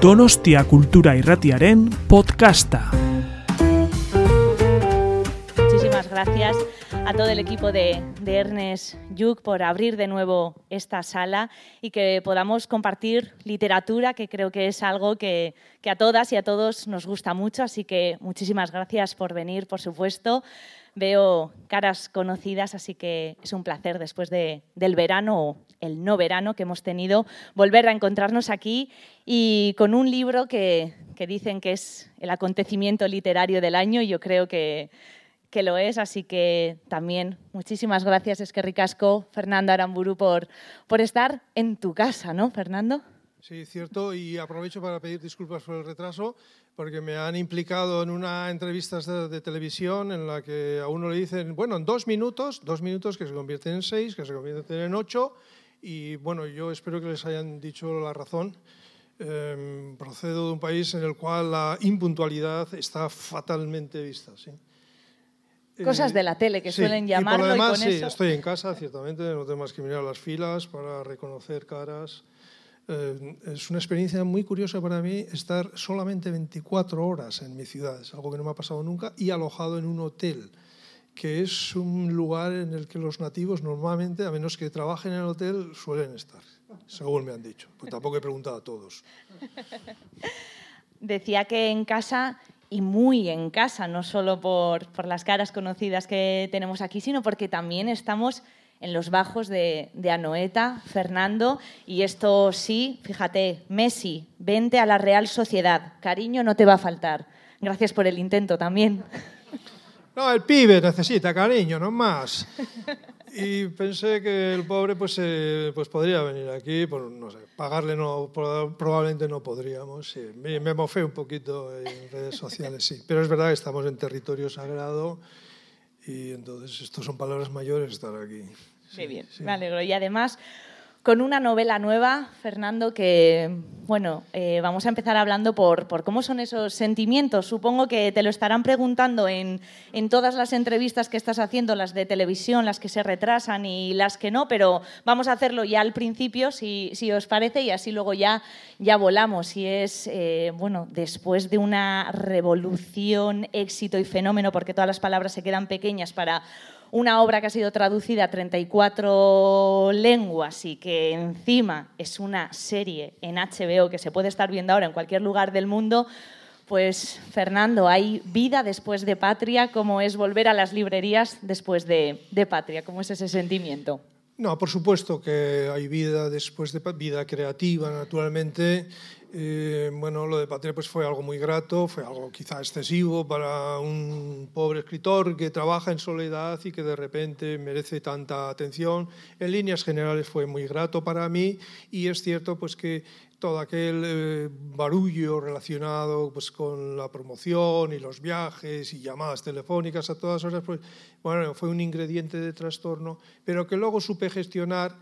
Donostia Cultura Irratiaren podcasta. Muchísimas gracias a todo el equipo de, de Ernest Yuk por abrir de nuevo esta sala y que podamos compartir literatura, que creo que es algo que, que a todas y a todos nos gusta mucho. Así que muchísimas gracias por venir, por supuesto. Veo caras conocidas, así que es un placer después de, del verano o el no verano que hemos tenido volver a encontrarnos aquí y con un libro que, que dicen que es el acontecimiento literario del año y yo creo que, que lo es, así que también muchísimas gracias, es que ricasco, Fernando Aramburu, por, por estar en tu casa, ¿no, Fernando? Sí, cierto, y aprovecho para pedir disculpas por el retraso, porque me han implicado en una entrevista de, de, televisión en la que a uno le dicen, bueno, en dos minutos, dos minutos que se convierten en seis, que se convierten en ocho, y bueno, yo espero que les hayan dicho la razón. Eh, procedo de un país en el cual la impuntualidad está fatalmente vista. ¿sí? Cosas de la tele que sí, suelen llamarlo. Y por lo demás, y con sí, eso... estoy en casa, ciertamente, no tengo más que mirar las filas para reconocer caras. Eh, es una experiencia muy curiosa para mí estar solamente 24 horas en mi ciudad, es algo que no me ha pasado nunca, y alojado en un hotel, que es un lugar en el que los nativos normalmente, a menos que trabajen en el hotel, suelen estar, según me han dicho. Pues tampoco he preguntado a todos. Decía que en casa y muy en casa, no solo por, por, las caras conocidas que tenemos aquí, sino porque también estamos en los bajos de, Anoeta, Fernando, y esto sí, fíjate, Messi, vente a la Real Sociedad, cariño no te va a faltar. Gracias por el intento también. No, el pibe necesita cariño, no más. Y pensé que el pobre pues, eh, pues podría venir aquí, por, no sé, pagarle no, probablemente no podríamos. Me, me, mofé un poquito en redes sociales, sí. Pero es verdad que estamos en territorio sagrado y entonces estos son palabras mayores estar aquí. Bien, me alegro. Y además con una novela nueva, Fernando, que, bueno, eh, vamos a empezar hablando por, por, cómo son esos sentimientos. Supongo que te lo estarán preguntando en, en, todas las entrevistas que estás haciendo, las de televisión, las que se retrasan y las que no, pero vamos a hacerlo ya al principio, si, si os parece, y así luego ya, ya volamos. Y es, eh, bueno, después de una revolución, éxito y fenómeno, porque todas las palabras se quedan pequeñas para una obra que ha sido traducida a 34 lenguas y que encima es una serie en HBO que se puede estar viendo ahora en cualquier lugar del mundo, pues Fernando, ¿hay vida después de Patria? ¿Cómo es volver a las librerías después de, de Patria? ¿Cómo es ese sentimiento? No, por supuesto que hay vida después de vida creativa, naturalmente. Eh, bueno, lo de Patria pues fue algo muy grato, fue algo quizá excesivo para un pobre escritor que trabaja en soledad y que de repente merece tanta atención. En líneas generales fue muy grato para mí y es cierto pues que todo aquel eh, barullo relacionado pues, con la promoción y los viajes y llamadas telefónicas a todas horas, pues, bueno, fue un ingrediente de trastorno, pero que luego supe gestionar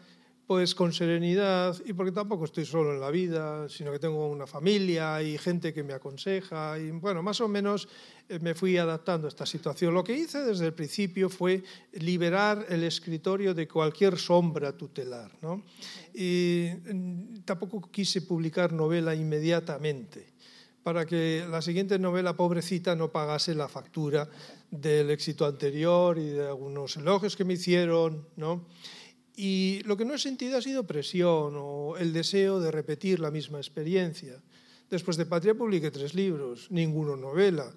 pues con serenidad y porque tampoco estoy solo en la vida, sino que tengo una familia y gente que me aconseja y bueno, más o menos eh, me fui adaptando a esta situación. Lo que hice desde el principio fue liberar el escritorio de cualquier sombra tutelar, ¿no? Y mm, tampoco quise publicar novela inmediatamente para que la siguiente novela, pobrecita, no pagase la factura del éxito anterior y de algunos elogios que me hicieron, ¿no? Y lo que no he sentido ha sido presión o el deseo de repetir la misma experiencia. Después de Patria publiqué tres libros, ninguno novela.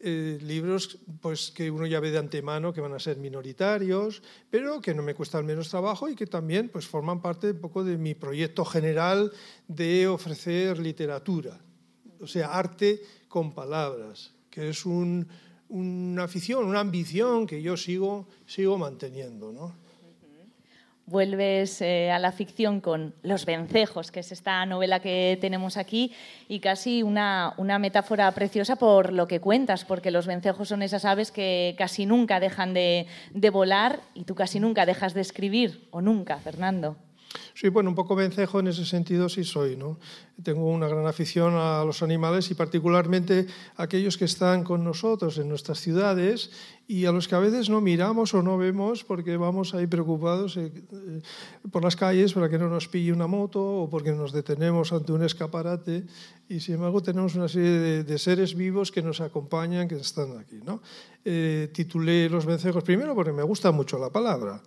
Eh, libros pues, que uno ya ve de antemano que van a ser minoritarios, pero que no me cuestan menos trabajo y que también pues, forman parte un poco de mi proyecto general de ofrecer literatura, o sea, arte con palabras, que es un, una afición, una ambición que yo sigo, sigo manteniendo. ¿no? Vuelves eh, a la ficción con Los vencejos, que es esta novela que tenemos aquí, y casi una, una, metáfora preciosa por lo que cuentas, porque los vencejos son esas aves que casi nunca dejan de, de, volar y tú casi nunca dejas de escribir, o nunca, Fernando. Sí, bueno, un poco vencejo en ese sentido sí soy, ¿no? Tengo una gran afición a los animales y particularmente a aquellos que están con nosotros en nuestras ciudades y a los que a veces no miramos o no vemos porque vamos ahí preocupados eh, eh, por las calles para que no nos pille una moto o porque nos detenemos ante un escaparate y sin embargo tenemos una serie de, seres vivos que nos acompañan, que están aquí, ¿no? Eh, titulé Los vencejos primero porque me gusta mucho la palabra.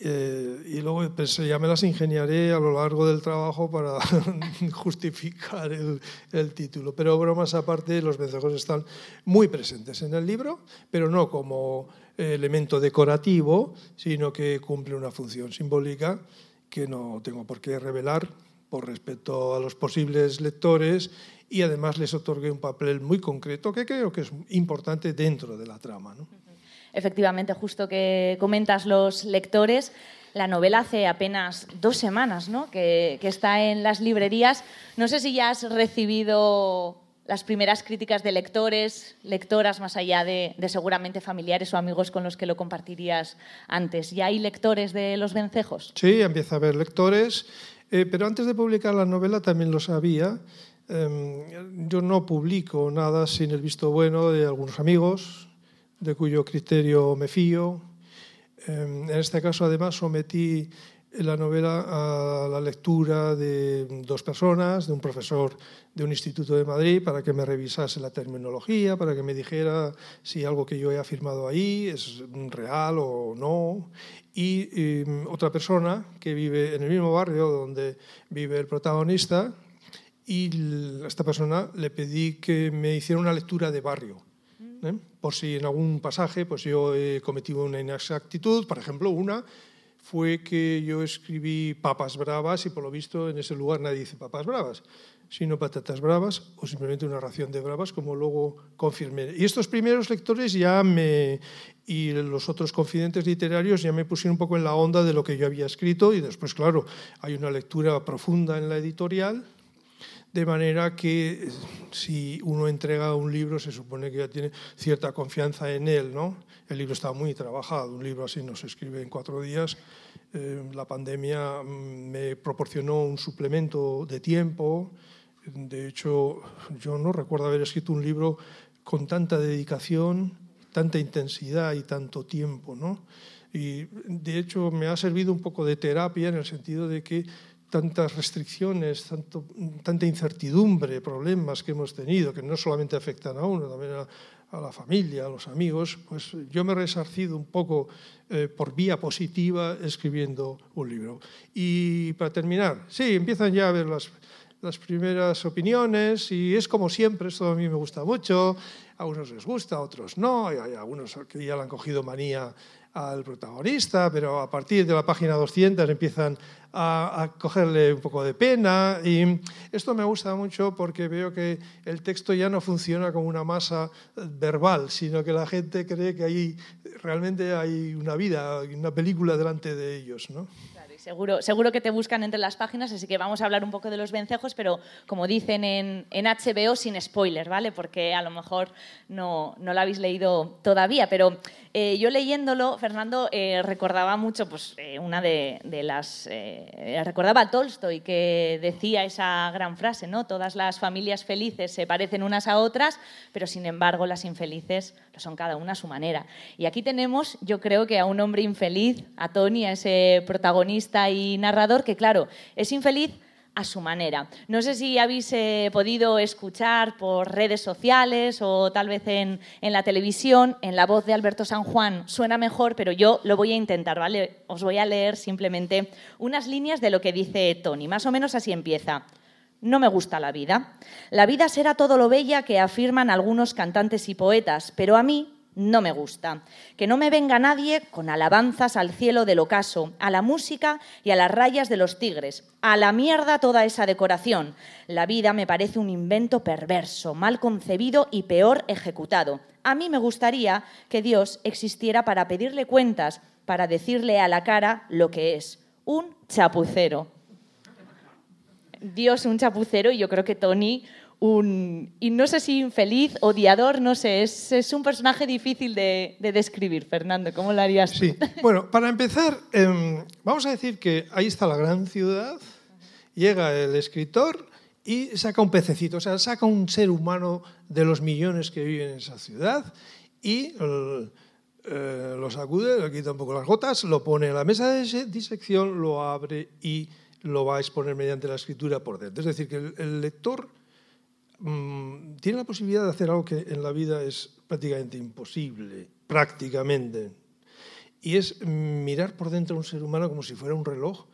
Eh, y luego pensé, ya me las ingeniaré a lo largo del trabajo para justificar el, el, título. Pero bromas aparte, los vencejos están muy presentes en el libro, pero no como elemento decorativo, sino que cumple una función simbólica que no tengo por qué revelar por respeto a los posibles lectores y además les otorgué un papel muy concreto que creo que es importante dentro de la trama. ¿no? Efectivamente, justo que comentas los lectores, la novela hace apenas dos semanas ¿no? que, está en las librerías. No sé si ya has recibido las primeras críticas de lectores, lectoras, más allá de, seguramente familiares o amigos con los que lo compartirías antes. ¿Ya hay lectores de Los Vencejos? Sí, empieza a haber lectores, eh, pero antes de publicar la novela también lo sabía. Em, yo no publico nada sin el visto bueno de algunos amigos, de cuyo criterio me fío. Em, en este caso, además, sometí la novela a la lectura de dos personas, de un profesor de un instituto de Madrid, para que me revisase la terminología, para que me dijera si algo que yo he afirmado ahí es real o no. Y, em, otra persona que vive en el mismo barrio donde vive el protagonista, y a esta persona le pedí que me hiciera una lectura de barrio ¿eh? por si en algún pasaje pues yo he cometido una inexactitud. Por ejemplo, una fue que yo escribí papas bravas y por lo visto en ese lugar nadie dice papas bravas, sino patatas bravas o simplemente una ración de bravas, como luego confirmé. Y estos primeros lectores ya me y los otros confidentes literarios ya me pusieron un poco en la onda de lo que yo había escrito y después, claro, hay una lectura profunda en la editorial de manera que si uno entrega un libro se supone que ya tiene cierta confianza en él. ¿no? El libro está muy trabajado, un libro así no se escribe en cuatro días. Eh, la pandemia mm, me proporcionó un suplemento de tiempo. De hecho, yo no recuerdo haber escrito un libro con tanta dedicación, tanta intensidad y tanto tiempo. ¿no? Y de hecho me ha servido un poco de terapia en el sentido de que tantas restricciones, tanto, tanta incertidumbre, problemas que hemos tenido, que no solamente afectan a uno, también a, la familia, a los amigos, pues yo me he resarcido un poco eh, por vía positiva escribiendo un libro. Y para terminar, sí, empiezan ya a ver las, las primeras opiniones y es como siempre, esto a mí me gusta mucho, a unos les gusta, a otros no, hay algunos que ya le han cogido manía al protagonista, pero a partir de la página 200 empiezan a, cogerle un poco de pena. Y esto me gusta mucho porque veo que el texto ya no funciona como una masa verbal, sino que la gente cree que ahí realmente hay una vida, una película delante de ellos. ¿no? Seguro, seguro que te buscan entre las páginas, así que vamos a hablar un poco de los vencejos, pero como dicen en, HBO, sin spoiler, ¿vale? Porque a lo mejor no, no lo habéis leído todavía, pero eh, yo leyéndolo, Fernando, eh, recordaba mucho, pues eh, una de, de las... recordaba a Tolstoy que decía esa gran frase, ¿no? Todas las familias felices se parecen unas a otras, pero sin embargo las infelices lo son cada una a su manera. Y aquí tenemos, yo creo que a un hombre infeliz, a Tony, a ese protagonista, y narrador que, claro, es infeliz a su manera. No sé si habéis eh, podido escuchar por redes sociales o tal vez en, en, la televisión, en la voz de Alberto San Juan suena mejor, pero yo lo voy a intentar, ¿vale? Os voy a leer simplemente unas líneas de lo que dice Tony. Más o menos así empieza. No me gusta la vida. La vida será todo lo bella que afirman algunos cantantes y poetas, pero a mí no me gusta. Que no me venga nadie con alabanzas al cielo del ocaso, a la música y a las rayas de los tigres. A la mierda toda esa decoración. La vida me parece un invento perverso, mal concebido y peor ejecutado. A mí me gustaría que Dios existiera para pedirle cuentas, para decirle a la cara lo que es, un chapucero. Dios un chapucero y yo creo que Tony y no sé si infeliz, odiador, no sé, es, es un personaje difícil de, de, describir. Fernando, ¿cómo lo harías? Sí, bueno, para empezar, eh, vamos a decir que ahí está la gran ciudad, llega el escritor y saca un pececito, o sea, saca un ser humano de los millones que viven en esa ciudad y el, eh, lo sacude, le quita un poco las gotas, lo pone en la mesa de disección, lo abre y lo va a exponer mediante la escritura por dentro. Es decir, que el lector mmm, tiene la posibilidad de hacer algo que en la vida es prácticamente imposible, prácticamente, y es mirar por dentro a un ser humano como si fuera un reloj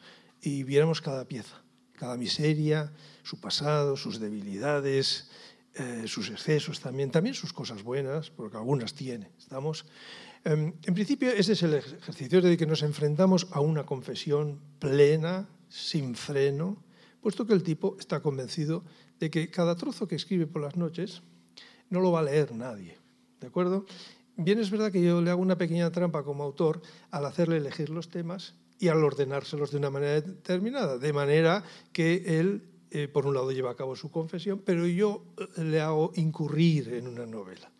y viéramos cada pieza, cada miseria, su pasado, sus debilidades, eh, sus excesos también, también sus cosas buenas, porque algunas tiene. Estamos. Eh, en principio, ese es el ejercicio de que nos enfrentamos a una confesión plena, sin freno, puesto que el tipo está convencido de que cada trozo que escribe por las noches no lo va a leer nadie. ¿De acuerdo? Bien es verdad que yo le hago una pequeña trampa como autor al hacerle elegir los temas y al ordenárselos de una manera determinada, de manera que él, eh, por un lado, lleva a cabo su confesión, pero yo eh, le hago incurrir en una novela.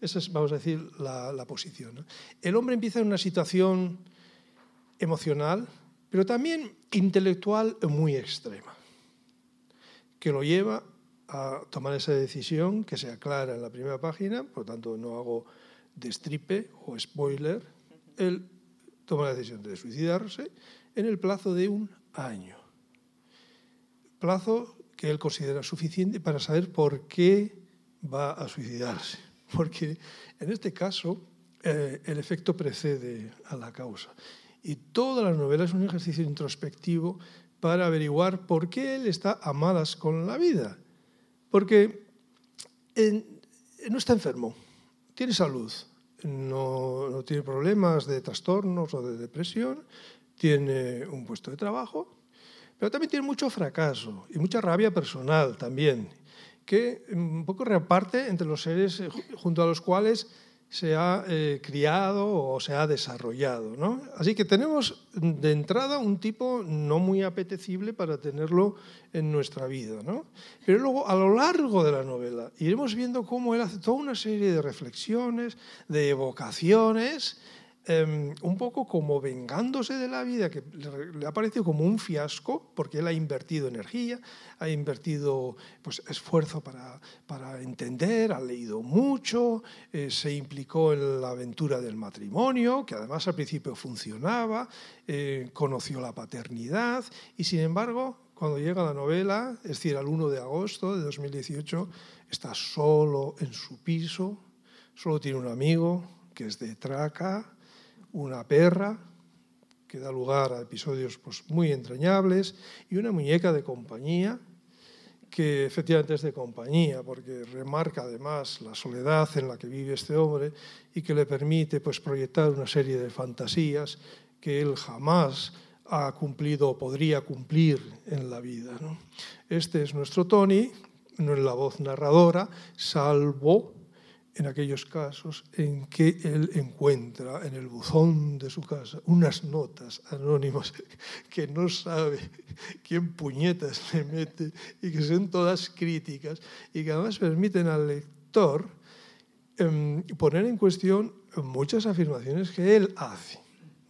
Esa es, vamos a decir, la, posición. El hombre empieza en una situación emocional, pero también intelectual muy extrema, que lo lleva a tomar esa decisión que se aclara en la primera página, por lo tanto no hago destripe o spoiler, él toma la decisión de suicidarse en el plazo de un año. Plazo que él considera suficiente para saber por qué va a suicidarse. Porque en este caso eh, el efecto precede a la causa. Y toda la novela es un ejercicio introspectivo para averiguar por qué él está a malas con la vida. Porque no está enfermo, tiene salud, no, no, tiene problemas de trastornos o de depresión, tiene un puesto de trabajo, pero también tiene mucho fracaso y mucha rabia personal también, que un poco reparte entre los seres junto a los cuales se ha eh, criado o se ha desarrollado. ¿no? Así que tenemos de entrada un tipo no muy apetecible para tenerlo en nuestra vida. ¿no? Pero luego, a lo largo de la novela, iremos viendo cómo él hace toda una serie de reflexiones, de evocaciones, eh, un poco como vengándose de la vida, que le ha parecido como un fiasco, porque él ha invertido energía, ha invertido pues, esfuerzo para, para entender, ha leído mucho, eh, se implicó en la aventura del matrimonio, que además al principio funcionaba, eh, conoció la paternidad, y sin embargo, cuando llega la novela, es decir, al 1 de agosto de 2018, está solo en su piso, solo tiene un amigo que es de Traca, una perra que da lugar a episodios pues, muy entrañables y una muñeca de compañía que efectivamente es de compañía porque remarca además la soledad en la que vive este hombre y que le permite pues, proyectar una serie de fantasías que él jamás ha cumplido o podría cumplir en la vida. ¿no? Este es nuestro Tony, no es la voz narradora, salvo en aquellos casos en que él encuentra en el buzón de su casa unas notas anónimas que no sabe quién puñetas le mete y que son todas críticas y que además permiten al lector eh, poner en cuestión muchas afirmaciones que él hace.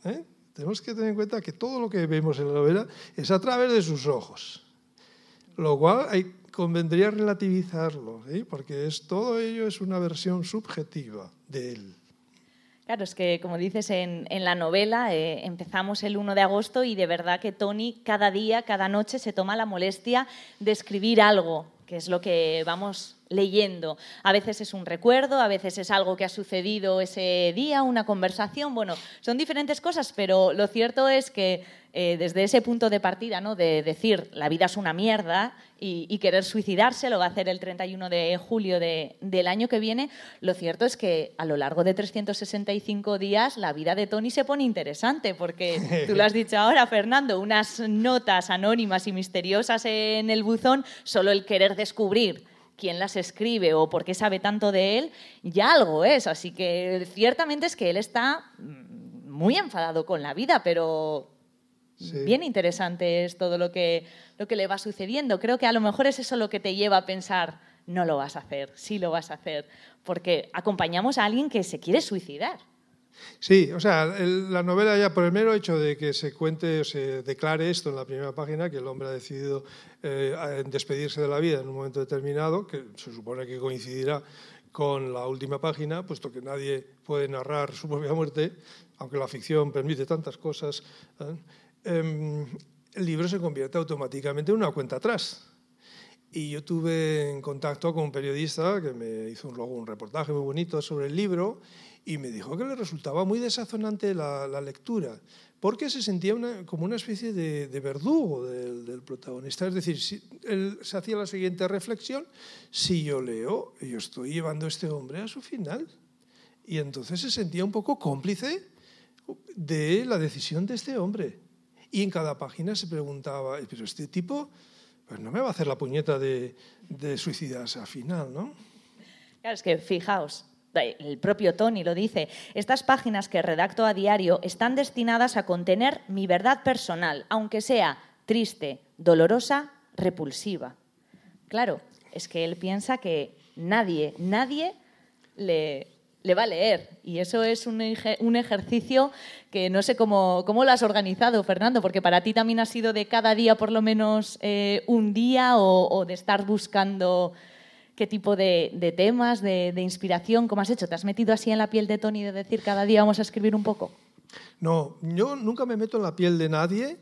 ¿eh? Tenemos que tener en cuenta que todo lo que vemos en la novela es a través de sus ojos, lo cual hay convendría relativizarlo, porque es, todo ello es una versión subjetiva de él. Claro, es que como dices en, en la novela, eh, empezamos el 1 de agosto y de verdad que Tony cada día, cada noche se toma la molestia de escribir algo, que es lo que vamos leyendo. A veces es un recuerdo, a veces es algo que ha sucedido ese día, una conversación. Bueno, son diferentes cosas, pero lo cierto es que eh, desde ese punto de partida, ¿no? de decir la vida es una mierda y, y querer suicidarse, lo va a hacer el 31 de julio de, del año que viene, lo cierto es que a lo largo de 365 días la vida de Tony se pone interesante, porque tú lo has dicho ahora, Fernando, unas notas anónimas y misteriosas en el buzón, solo el querer descubrir quién las escribe o por qué sabe tanto de él, ya algo es. Así que ciertamente es que él está muy enfadado con la vida, pero sí. bien interesante es todo lo que, lo que le va sucediendo. Creo que a lo mejor es eso lo que te lleva a pensar no lo vas a hacer, sí lo vas a hacer, porque acompañamos a alguien que se quiere suicidar. Sí, o sea, la novela ya por el mero hecho de que se cuente o se declare esto en la primera página, que el hombre ha decidido eh, despedirse de la vida en un momento determinado, que se supone que coincidirá con la última página, puesto que nadie puede narrar su propia muerte, aunque la ficción permite tantas cosas, ¿eh? em, el libro se convierte automáticamente en una cuenta atrás. Y yo tuve en contacto con un periodista que me hizo luego un reportaje muy bonito sobre el libro y me dijo que le resultaba muy desazonante la, lectura, porque se sentía como una especie de, verdugo del, protagonista. Es decir, si, él se hacía la siguiente reflexión, si yo leo, yo estoy llevando a este hombre a su final. Y entonces se sentía un poco cómplice de la decisión de este hombre. Y en cada página se preguntaba, pero este tipo pues no me va a hacer la puñeta de, de suicidarse al final, ¿no? Claro, es que fijaos, el propio Tony lo dice, estas páginas que redacto a diario están destinadas a contener mi verdad personal, aunque sea triste, dolorosa, repulsiva. Claro, es que él piensa que nadie, nadie le, le va a leer. Y eso es un, ejercicio que no sé cómo, cómo, lo has organizado, Fernando, porque para ti también ha sido de cada día por lo menos eh, un día o de estar buscando qué tipo de, temas, de, inspiración, cómo has hecho. ¿Te has metido así en la piel de Tony de decir cada día vamos a escribir un poco? No, yo nunca me meto en la piel de nadie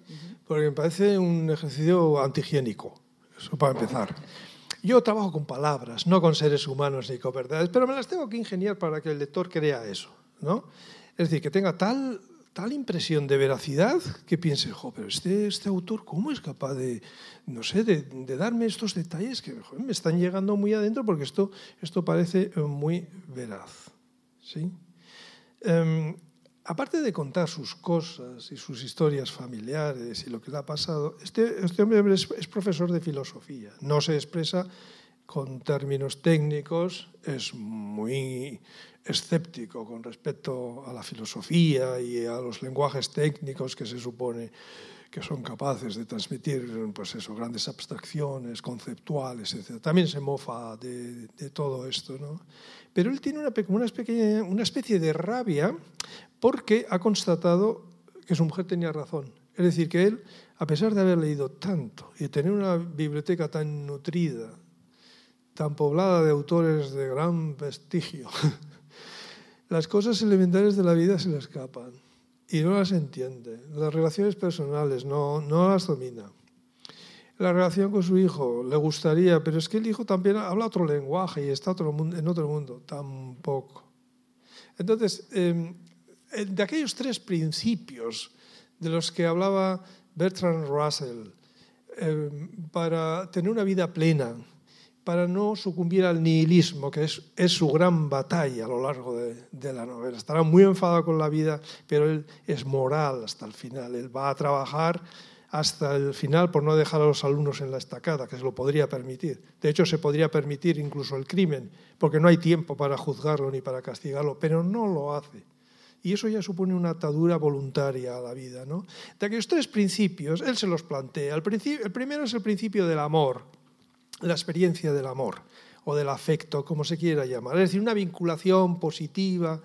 porque me parece un ejercicio antihigiénico, eso para empezar. Yo trabajo con palabras, no con seres humanos ni con verdades, pero me las tengo que ingeniar para que el lector crea eso. ¿no? Es decir, que tenga tal tal impresión de veracidad que piense, jo, pero este, este autor, ¿cómo es capaz de, no sé, de, darme estos detalles que me están llegando muy adentro porque esto, esto parece eh, muy veraz? ¿sí? Em, aparte de contar sus cosas y sus historias familiares y lo que le ha pasado, este, este hombre es profesor de filosofía, no se expresa con términos técnicos, es muy escéptico con respecto a la filosofía y a los lenguajes técnicos que se supone que son capaces de transmitir pues eso, grandes abstracciones conceptuales, etc. También se mofa de, todo esto. ¿no? Pero él tiene una, una, pequeña, una especie de rabia porque ha constatado que su mujer tenía razón. Es decir, que él, a pesar de haber leído tanto y tener una biblioteca tan nutrida, tan poblada de autores de gran prestigio, las cosas elementales de la vida se le escapan y no las entiende. Las relaciones personales no, no las domina. La relación con su hijo le gustaría, pero es que el hijo también habla otro lenguaje y está otro mundo, en otro mundo. Tampoco. Entonces, em, de aquellos tres principios de los que hablaba Bertrand Russell, em, para tener una vida plena, para no sucumbir al nihilismo, que es, su gran batalla a lo largo de, de, la novela. Estará muy enfadado con la vida, pero él es moral hasta el final. Él va a trabajar hasta el final por no dejar a los alumnos en la estacada, que se lo podría permitir. De hecho, se podría permitir incluso el crimen, porque no hay tiempo para juzgarlo ni para castigarlo, pero no lo hace. Y eso ya supone una atadura voluntaria a la vida. ¿no? De aquellos tres principios, él se los plantea. El, el primero es el principio del amor la experiencia del amor o del afecto, como se quiera llamar. Es decir, una vinculación positiva,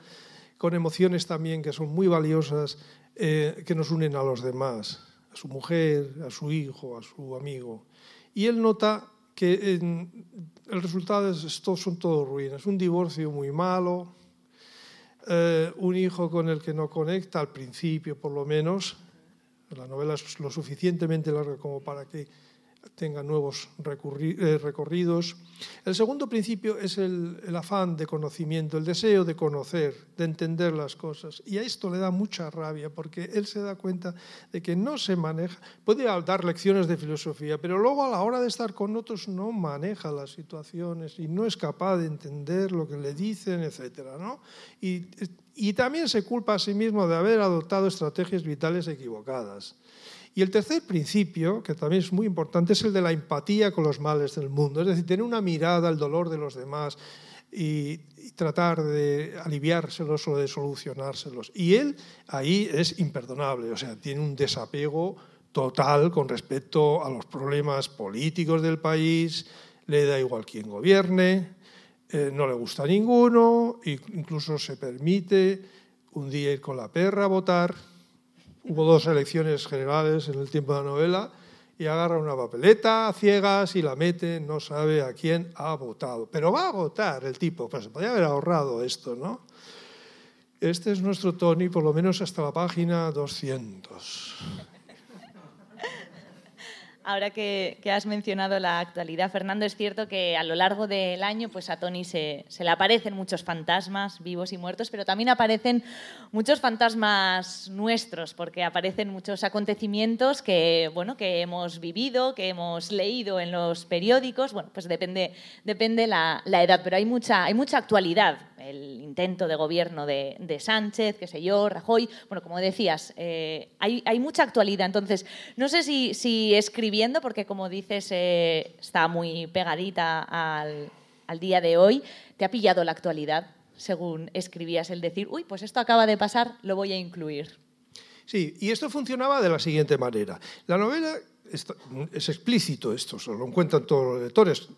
con emociones también que son muy valiosas, eh, que nos unen a los demás, a su mujer, a su hijo, a su amigo. Y él nota que el resultado es, son todos ruinas. Un divorcio muy malo, eh, un hijo con el que no conecta, al principio por lo menos. La novela es lo suficientemente larga como para que tenga nuevos eh, recorridos. El segundo principio es el, afán de conocimiento, el deseo de conocer, de entender las cosas. Y a esto le da mucha rabia porque él se da cuenta de que no se maneja, puede dar lecciones de filosofía, pero luego a la hora de estar con otros no maneja las situaciones y no es capaz de entender lo que le dicen, etc. ¿no? Y, y también se culpa a sí mismo de haber adoptado estrategias vitales equivocadas. Y el tercer principio, que también es muy importante, es el de la empatía con los males del mundo, es decir, tener una mirada al dolor de los demás y, tratar de aliviárselos o de solucionárselos. Y él ahí es imperdonable, o sea, tiene un desapego total con respecto a los problemas políticos del país, le da igual quién gobierne, eh, no le gusta a ninguno, incluso se permite un día ir con la perra a votar. Hubo dos elecciones generales en el tiempo de la novela y agarra una papeleta a ciegas y la mete, no sabe a quién ha votado. Pero va a votar el tipo, pues se podría haber ahorrado esto, ¿no? Este es nuestro Tony, por lo menos hasta la página 200. Ahora que, has mencionado la actualidad, Fernando, es cierto que a lo largo del año pues a Tony se, le aparecen muchos fantasmas vivos y muertos, pero también aparecen muchos fantasmas nuestros, porque aparecen muchos acontecimientos que, bueno, que hemos vivido, que hemos leído en los periódicos. Bueno, pues depende, depende la, la edad, pero hay mucha, hay mucha actualidad el intento de gobierno de, Sánchez, qué sé yo, Rajoy. Bueno, como decías, eh, hay, mucha actualidad. Entonces, no sé si, escribiendo, porque como dices, eh, está muy pegadita al, día de hoy, te ha pillado la actualidad, según escribías, el decir, uy, pues esto acaba de pasar, lo voy a incluir. Sí, y esto funcionaba de la siguiente manera. La novela es explícito esto, se lo encuentran todos los lectores.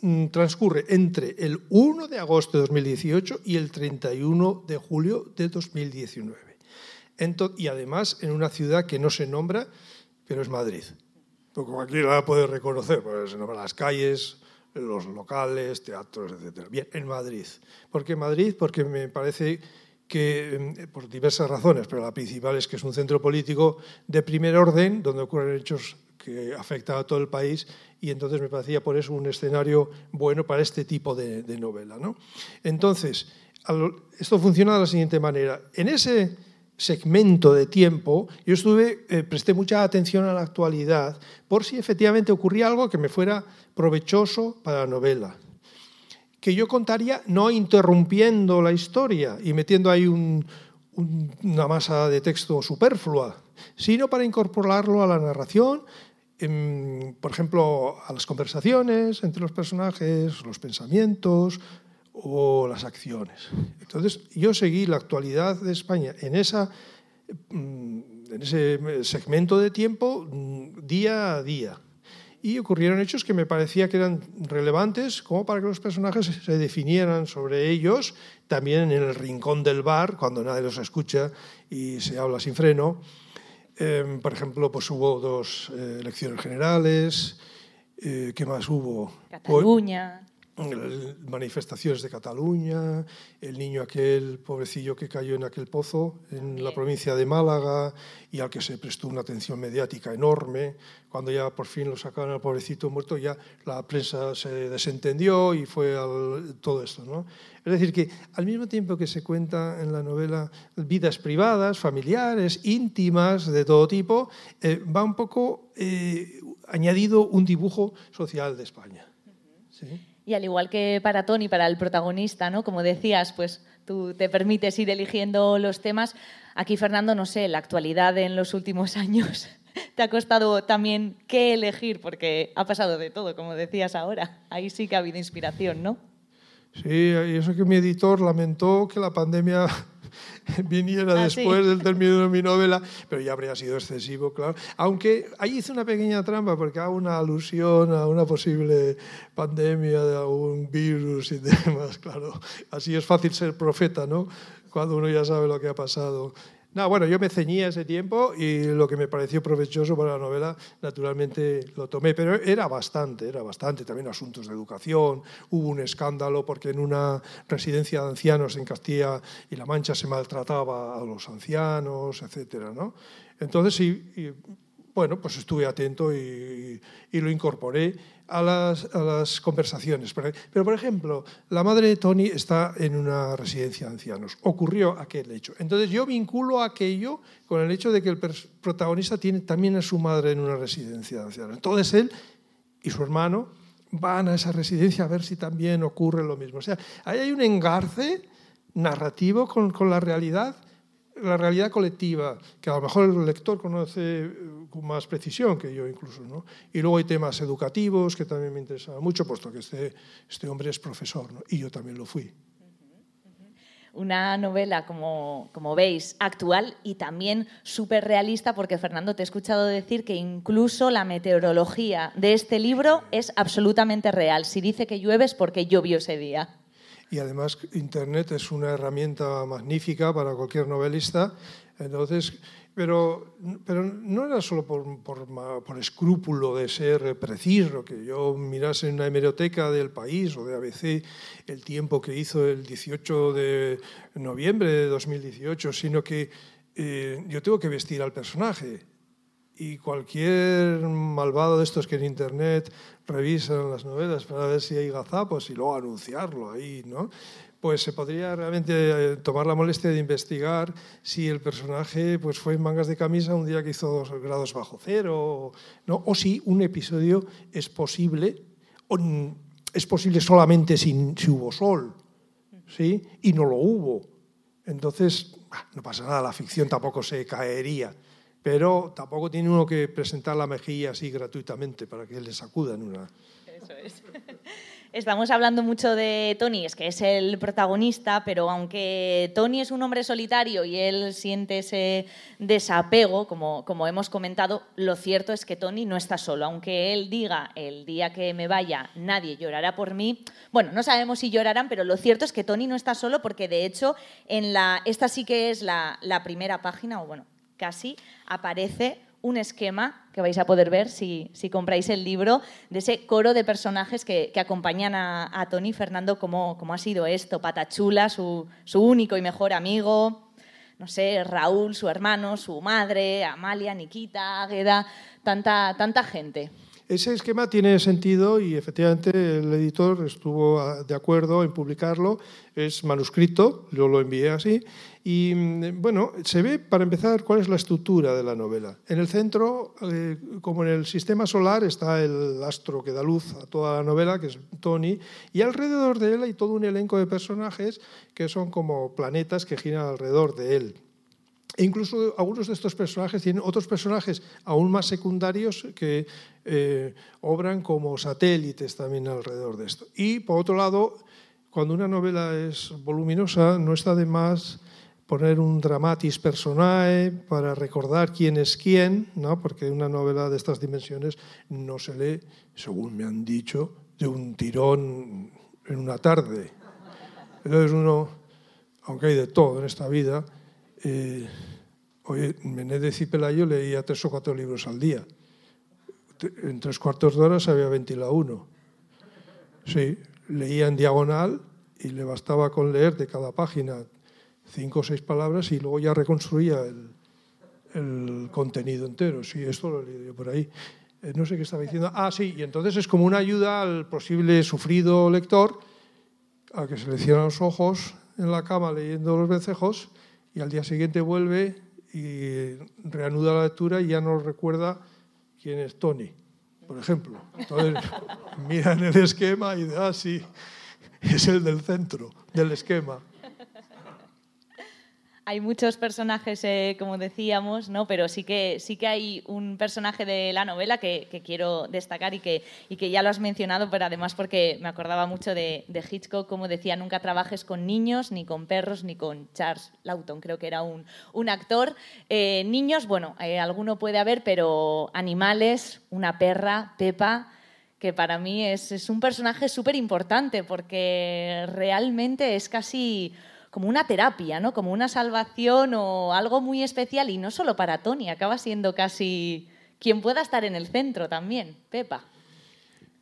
Mm, transcurre entre el 1 de agosto de 2018 y el 31 de julio de 2019. y además en una ciudad que no se nombra, pero es Madrid. Porque cualquiera la puede reconocer, porque se nombran las calles, los locales, teatros, etc. Bien, en Madrid. ¿Por qué Madrid? Porque me parece que, mm, por diversas razones, pero la principal es que es un centro político de primer orden, donde ocurren hechos que afecta a todo el país y entonces me parecía por eso un escenario bueno para este tipo de, novela. ¿no? Entonces, esto funciona de la siguiente manera. En ese segmento de tiempo, yo estuve, eh, presté mucha atención a la actualidad por si efectivamente ocurría algo que me fuera provechoso para la novela. Que yo contaría no interrumpiendo la historia y metiendo ahí una masa de texto superflua, sino para incorporarlo a la narración por ejemplo, a las conversaciones entre los personajes, los pensamientos o las acciones. Entonces, yo seguí la actualidad de España en, esa, mm, en ese segmento de tiempo mm, día a día. Y ocurrieron hechos que me parecía que eran relevantes como para que los personajes se definieran sobre ellos, también en el rincón del bar, cuando nadie los escucha y se habla sin freno Em, por ejemplo, pues hubo dos eh, elecciones generales. Eh, ¿Qué más hubo? Cataluña. Manifestaciones de Cataluña, el niño aquel pobrecillo que cayó en aquel pozo en la provincia de Málaga y al que se prestó una atención mediática enorme. Cuando ya por fin lo sacaron al pobrecito muerto, ya la prensa se desentendió y fue todo esto. ¿no? Es decir, que al mismo tiempo que se cuenta en la novela vidas privadas, familiares, íntimas, de todo tipo, eh, va un poco eh, añadido un dibujo social de España. Y al igual que para Tony, para el protagonista, ¿no? como decías, pues tú te permites ir eligiendo los temas. Aquí, Fernando, no sé, la actualidad en los últimos años te ha costado también qué elegir, porque ha pasado de todo, como decías ahora. Ahí sí que ha habido inspiración, ¿no? Sí, y eso que mi editor lamentó que la pandemia viniera ah, después del término de mi novela, pero ya habría sido excesivo, claro. Aunque ahí hice una pequeña trampa porque hago una alusión a una posible pandemia de algún virus y demás, claro. Así es fácil ser profeta, ¿no? Cuando uno ya sabe lo que ha pasado. No, bueno, yo me ceñía ese tiempo y lo que me pareció provechoso para la novela, naturalmente lo tomé, pero era bastante, era bastante. También asuntos de educación, hubo un escándalo porque en una residencia de ancianos en Castilla y La Mancha se maltrataba a los ancianos, etcétera, ¿no? Entonces, sí, bueno, pues estuve atento y, y lo incorporé a las, conversaciones. Pero, por ejemplo, la madre de Tony está en una residencia de ancianos. Ocurrió aquel hecho. Entonces yo vinculo aquello con el hecho de que el protagonista tiene también a su madre en una residencia de ancianos. Entonces él y su hermano van a esa residencia a ver si también ocurre lo mismo. O sea, ahí hay un engarce narrativo con, con la realidad la realidad colectiva, que a lo mejor el lector conoce eh, con más precisión que yo incluso. ¿no? Y luego hay temas educativos que también me interesan mucho, puesto que este, este hombre es profesor y yo también lo fui. una novela, como, como veis, actual y también súper realista, porque Fernando, te he escuchado decir que incluso la meteorología de este libro es absolutamente real. Si dice que llueve es porque llovió ese día. Y además Internet es una herramienta magnífica para cualquier novelista. Entonces, pero, pero no era solo por, por, escrúpulo de ser preciso, que yo mirase en una hemeroteca del país o de ABC el tiempo que hizo el 18 de noviembre de 2018, sino que eh, yo tengo que vestir al personaje. Y cualquier malvado de estos que en Internet revisan las novelas para ver si hay gazapos y luego anunciarlo ahí, ¿no? pues se podría realmente eh, tomar la molestia de investigar si el personaje pues, fue en mangas de camisa un día que hizo dos grados bajo cero, ¿no? o si un episodio es posible, es posible solamente si, si hubo sol, ¿sí? y no lo hubo. Entonces, no pasa nada, la ficción tampoco se caería, pero tampoco tiene uno que presentar la mejilla así gratuitamente para que le sacudan una... Eso es. Estamos hablando mucho de Tony, es que es el protagonista, pero aunque Tony es un hombre solitario y él siente ese desapego, como, como hemos comentado, lo cierto es que Tony no está solo. Aunque él diga el día que me vaya nadie llorará por mí, bueno, no sabemos si llorarán, pero lo cierto es que Tony no está solo porque de hecho en la, esta sí que es la, la primera página, o bueno, casi, aparece un esquema que vais a poder ver si, compráis el libro, de ese coro de personajes que, acompañan a, Tony Fernando, cómo, ha sido esto, Patachula, su, su único y mejor amigo, no sé, Raúl, su hermano, su madre, Amalia, Nikita, Águeda, tanta, tanta gente. Ese esquema tiene sentido y efectivamente el editor estuvo de acuerdo en publicarlo. Es manuscrito, yo lo envié así. Y mm, bueno, se ve para empezar cuál es la estructura de la novela. En el centro, eh, como en el sistema solar, está el astro que da luz a toda la novela, que es Tony, y alrededor de él hay todo un elenco de personajes que son como planetas que giran alrededor de él. E incluso algunos de estos personajes tienen otros personajes aún más secundarios que eh, obran como satélites también alrededor de esto. Y por otro lado, cuando una novela es voluminosa, no está de más poner un dramatis personae para recordar quién es quién, ¿no? porque una novela de estas dimensiones no se lee, según me han dicho, de un tirón en una tarde. Entonces uno, aunque hay de todo en esta vida, eh, oye, Menéndez y Pelayo leía tres o cuatro libros al día. En tres cuartos de hora se había ventilado uno. Sí, leía en diagonal y le bastaba con leer de cada página cinco o seis palabras y luego ya reconstruía el, contenido entero. Sí, esto lo he leído yo por ahí. Eh, no sé qué estaba diciendo. Ah, sí, y entonces es como una ayuda al posible sufrido lector a que se le cierran los ojos en la cama leyendo los vencejos y al día siguiente vuelve y reanuda la lectura y ya no recuerda quién es Tony, por ejemplo. Entonces mira en el esquema y dice, ah, sí, es el del centro del esquema hay muchos personajes, eh, como decíamos, ¿no? pero sí que, sí que hay un personaje de la novela que, quiero destacar y que, y que ya lo has mencionado, pero además porque me acordaba mucho de, Hitchcock, como decía, nunca trabajes con niños, ni con perros, ni con Charles Lawton, creo que era un, un actor. Eh, niños, bueno, eh, alguno puede haber, pero animales, una perra, Pepa que para mí es, es un personaje súper importante porque realmente es casi como una terapia, ¿no? como una salvación o algo muy especial y no solo para Tony, acaba siendo casi quien pueda estar en el centro también. Pepa.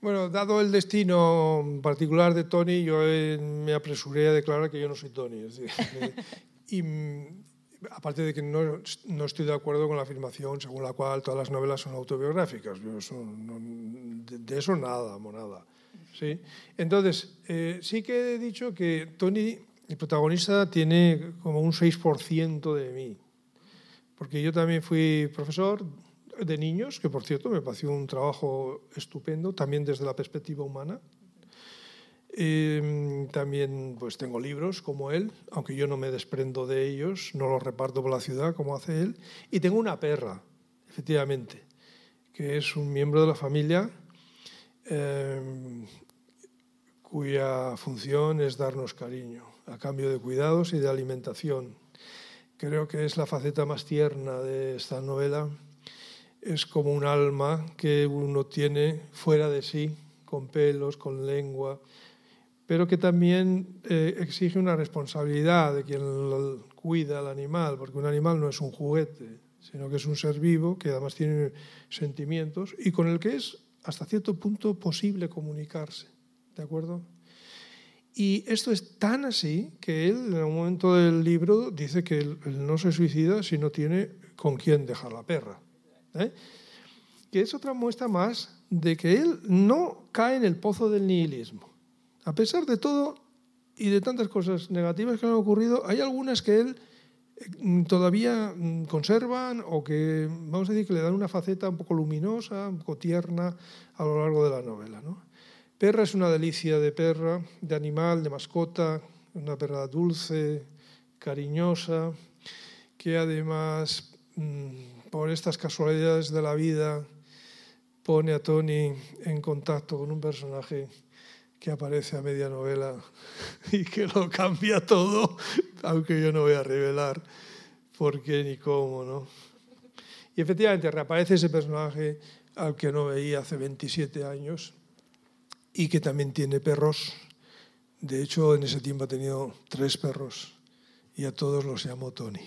Bueno, dado el destino particular de Tony, yo eh, me apresuré a declarar que yo no soy Tony. y mm, aparte de que no, no, estoy de acuerdo con la afirmación según la cual todas las novelas son autobiográficas. de, eso nada, monada. ¿sí? Entonces, eh, sí que he dicho que Tony el protagonista tiene como un 6% de mí, porque yo también fui profesor de niños, que por cierto me pareció un trabajo estupendo, también desde la perspectiva humana. Em, también pues tengo libros como él, aunque yo no me desprendo de ellos, no los reparto por la ciudad como hace él. Y tengo una perra, efectivamente, que es un miembro de la familia em, cuya función es darnos cariño a cambio de cuidados y de alimentación. Creo que es la faceta más tierna de esta novela. Es como un alma que uno tiene fuera de sí, con pelos, con lengua, pero que también eh, exige una responsabilidad de quien cuida al animal, porque un animal no es un juguete, sino que es un ser vivo que además tiene sentimientos y con el que es hasta cierto punto posible comunicarse. ¿De acuerdo? Y esto es tan así que él, en un momento del libro, dice que él, no se suicida si no tiene con quién dejar la perra. ¿eh? Que es otra muestra más de que él no cae en el pozo del nihilismo. A pesar de todo y de tantas cosas negativas que han ocurrido, hay algunas que él Mm, todavía mm, conservan o que, vamos a decir, que le dan una faceta un poco luminosa, un poco tierna a lo largo de la novela. ¿no? Perra es una delicia de perra, de animal, de mascota, una perra dulce, cariñosa, que además, mm, por estas casualidades de la vida, pone a Tony en contacto con un personaje que aparece a media novela y que lo cambia todo, aunque yo no voy a revelar por qué ni cómo, ¿no? Y efectivamente reaparece ese personaje al que no veía hace 27 años y que también tiene perros. De hecho, en ese tiempo ha tenido tres perros y a todos los llamó Tony.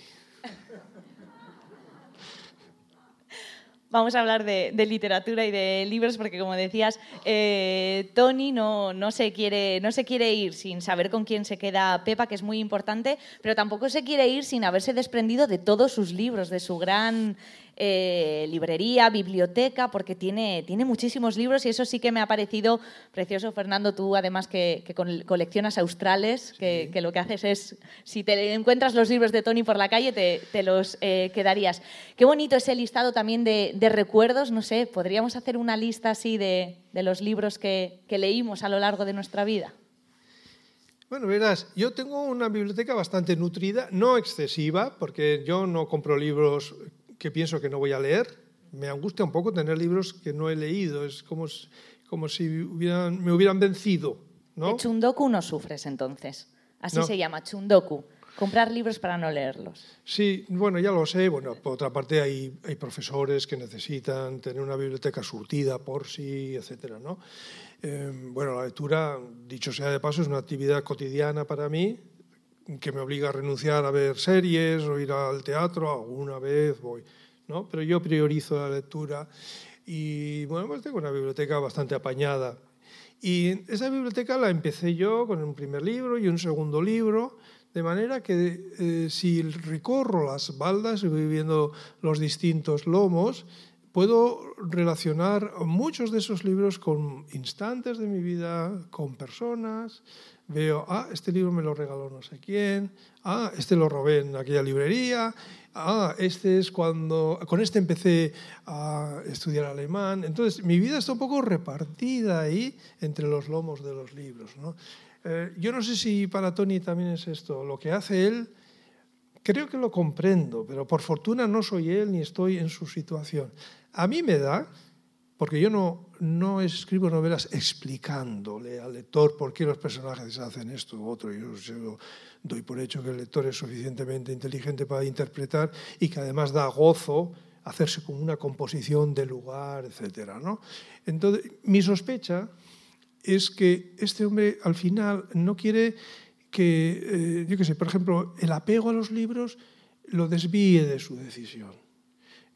vamos a hablar de, literatura y de libros, porque como decías, eh, Tony no, no, se quiere, no se quiere ir sin saber con quién se queda Pepa, que es muy importante, pero tampoco se quiere ir sin haberse desprendido de todos sus libros, de su gran eh, librería, biblioteca, porque tiene, tiene muchísimos libros y eso sí que me ha parecido precioso, Fernando, tú además que, coleccionas australes, que, lo que haces es, si te encuentras los libros de Tony por la calle, te, los eh, quedarías. Qué bonito ese listado también de, recuerdos, no sé, podríamos hacer una lista así de, los libros que, que leímos a lo largo de nuestra vida. Bueno, verás, yo tengo una biblioteca bastante nutrida, no excesiva, porque yo no compro libros que pienso que no voy a leer. Me angustia un poco tener libros que no he leído. Es como, como si hubieran, me hubieran vencido. ¿no? De chundoku no sufres entonces. Así se llama, chundoku. Comprar libros para no leerlos. Sí, bueno, ya lo sé. Bueno, por otra parte hay, hay profesores que necesitan tener una biblioteca surtida por sí, etcétera, ¿no? Em, bueno, la lectura, dicho sea de paso, es una actividad cotidiana para mí que me obliga a renunciar a ver series o ir al teatro, alguna vez voy, ¿no? Pero yo priorizo la lectura y bueno, pues tengo una biblioteca bastante apañada. Y esa biblioteca la empecé yo con un primer libro y un segundo libro, de manera que eh, si recorro las baldas y voy viendo los distintos lomos, puedo relacionar muchos de esos libros con instantes de mi vida, con personas, veo, ah, este libro me lo regaló no sé quién, ah, este lo robé en aquella librería, ah, este es cuando, con este empecé a estudiar alemán. Entonces, mi vida está un poco repartida ahí entre los lomos de los libros. ¿no? Eh, yo no sé si para Tony también es esto, lo que hace él, creo que lo comprendo, pero por fortuna no soy él ni estoy en su situación. A mí me da porque yo no, no escribo novelas explicándole al lector por qué los personajes hacen esto u otro. Yo, doy por hecho que el lector es suficientemente inteligente para interpretar y que además da gozo hacerse como una composición de lugar, etc. ¿no? Entonces, mi sospecha es que este hombre al final no quiere que, eh, por ejemplo, el apego a los libros lo desvíe de su decisión.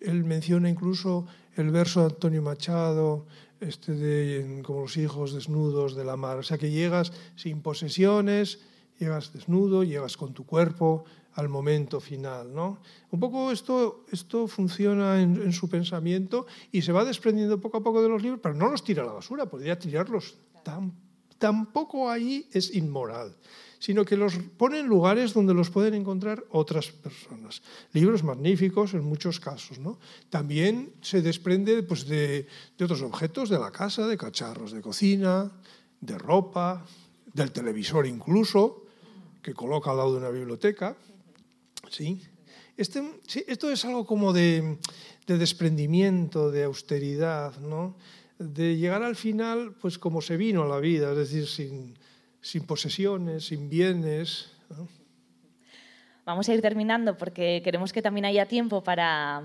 Él menciona incluso el verso de Antonio Machado, este de como los hijos desnudos de la mar. O sea que llegas sin posesiones, llegas desnudo, llegas con tu cuerpo al momento final. ¿no? Un poco esto, esto funciona en, su pensamiento y se va desprendiendo poco a poco de los libros, pero no los tira a la basura, podría tirarlos. tampoco ahí es inmoral sino que los pone en lugares donde los pueden encontrar otras personas. Libros magníficos en muchos casos. ¿no? También se desprende pues, de, de otros objetos de la casa, de cacharros de cocina, de ropa, del televisor incluso, que coloca al lado de una biblioteca. ¿sí? Este, sí, esto es algo como de, de, desprendimiento, de austeridad, ¿no? de llegar al final pues como se vino a la vida, es decir, sin, sin posesiones, sin bienes, Vamos a ir terminando porque queremos que también haya tiempo para,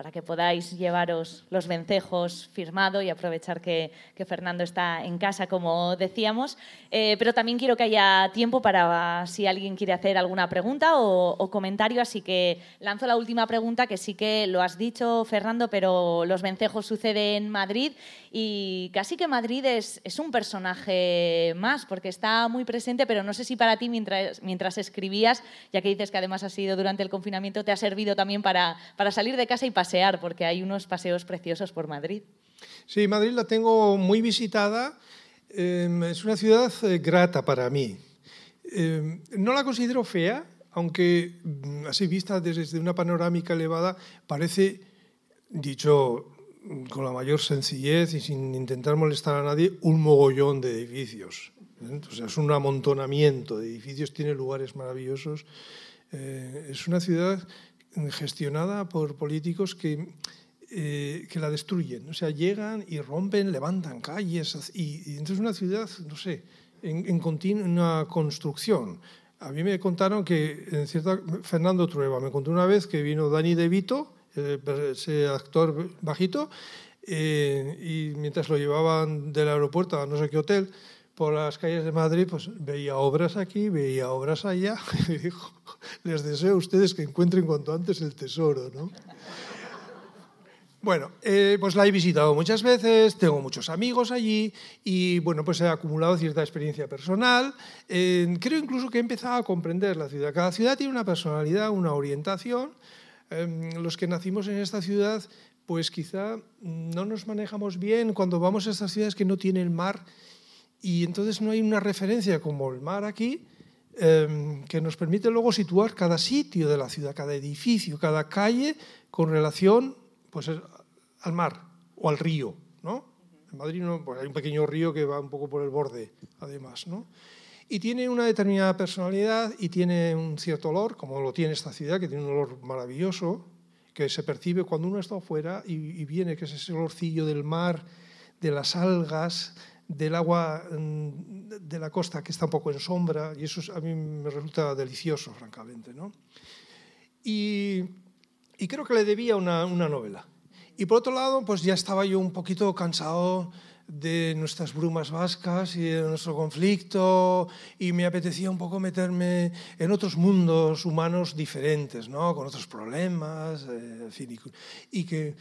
para que podáis llevaros los vencejos firmado y aprovechar que, Fernando está en casa, como decíamos. Eh, pero también quiero que haya tiempo para si alguien quiere hacer alguna pregunta o, comentario. Así que lanzo la última pregunta, que sí que lo has dicho, Fernando, pero los vencejos suceden en Madrid y casi que Madrid es, es un personaje más, porque está muy presente, pero no sé si para ti, mientras, mientras escribías, ya que dices que además ha sido durante el confinamiento, te ha servido también para, para salir de casa y pasar porque hay unos paseos preciosos por Madrid. Sí, Madrid la tengo muy visitada. Em, es una ciudad eh, grata para mí. Em, no la considero fea, aunque mm, así vista desde una panorámica elevada parece, dicho con la mayor sencillez y sin intentar molestar a nadie, un mogollón de edificios. ¿eh? es un amontonamiento de edificios, tiene lugares maravillosos. Eh, es una ciudad gestionada por políticos que, eh, que la destruyen. O sea, llegan y rompen, levantan calles y, entonces una ciudad, no sé, en, en continua construcción. A mí me contaron que, en cierta, Fernando Trueba me contó una vez que vino Dani De Vito, ese actor bajito, eh, y mientras lo llevaban del aeropuerto a no sé qué hotel, por las calles de Madrid, pues veía obras aquí, veía obras allá, y dijo, les deseo a ustedes que encuentren cuanto antes el tesoro, ¿no? Bueno, eh, pues la he visitado muchas veces, tengo muchos amigos allí y bueno, pues he acumulado cierta experiencia personal. creo incluso que he empezado a comprender la ciudad. Cada ciudad tiene una personalidad, una orientación. Em, los que nacimos en esta ciudad, pues quizá no nos manejamos bien cuando vamos a estas ciudades que no tienen mar y entonces no hay una referencia como el mar aquí em, que nos permite luego situar cada sitio de la ciudad, cada edificio, cada calle con relación pues, al mar o al río. ¿no? En Madrid no, pues hay un pequeño río que va un poco por el borde, además. ¿no? Y tiene una determinada personalidad y tiene un cierto olor, como lo tiene esta ciudad, que tiene un olor maravilloso, que se percibe cuando uno está afuera y, y viene, que es ese olorcillo del mar, de las algas, del agua mm, de la costa que está un poco en sombra y eso a mí me resulta delicioso, francamente. ¿no? Y, y, creo que le debía una, una, novela. Y por otro lado, pues ya estaba yo un poquito cansado de nuestras brumas vascas y de nuestro conflicto y me apetecía un poco meterme en otros mundos humanos diferentes, ¿no? con otros problemas, eh, y que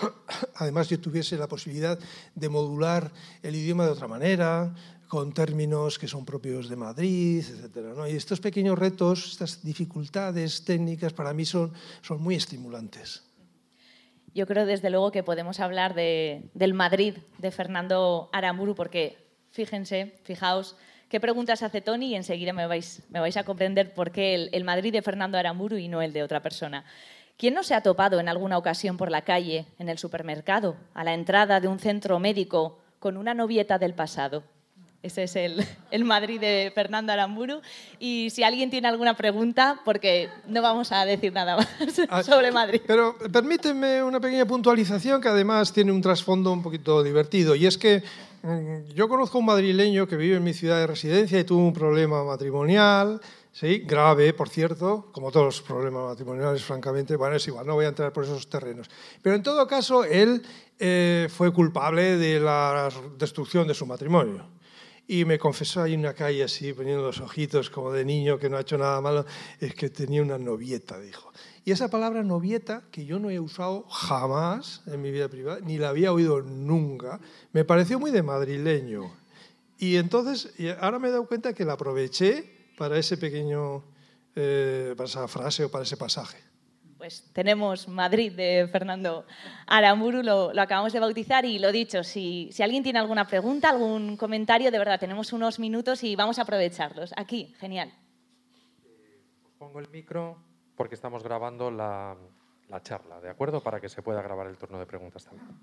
además yo tuviese la posibilidad de modular el idioma de otra manera, con términos que son propios de Madrid, etc. ¿no? Y estos pequeños retos, estas dificultades técnicas para mí son, son muy estimulantes. Yo creo desde luego que podemos hablar de, del Madrid de Fernando Aramburu porque fíjense, fijaos, qué preguntas hace Tony y enseguida me vais, me vais a comprender por qué el, el Madrid de Fernando Aramburu y no el de otra persona. ¿Quién no se ha topado en alguna ocasión por la calle, en el supermercado, a la entrada de un centro médico, con una novieta del pasado? Ese es el, el, Madrid de Fernando Aramburu. Y si alguien tiene alguna pregunta, porque no vamos a decir nada más ah, sobre Madrid. Pero permíteme una pequeña puntualización que además tiene un trasfondo un poquito divertido. Y es que mm, yo conozco a un madrileño que vive en mi ciudad de residencia y tuvo un problema matrimonial Sí, grave, por cierto, como todos los problemas matrimoniales, francamente, bueno, es igual, no voy a entrar por esos terrenos. Pero en todo caso, él eh, fue culpable de la destrucción de su matrimonio. Y me confesó ahí en una calle así, poniendo los ojitos como de niño que no ha hecho nada malo, es que tenía una novieta, dijo. Y esa palabra novieta, que yo no he usado jamás en mi vida privada, ni la había oído nunca, me pareció muy de madrileño. Y entonces, ahora me he dado cuenta que la aproveché para ese pequeño, eh, para esa frase o para ese pasaje? Pues tenemos Madrid de Fernando Aramburu, lo, lo, acabamos de bautizar y lo dicho, si, si, alguien tiene alguna pregunta, algún comentario, de verdad, tenemos unos minutos y vamos a aprovecharlos. Aquí, genial. pongo el micro porque estamos grabando la, la charla, ¿de acuerdo? Para que se pueda grabar el turno de preguntas también.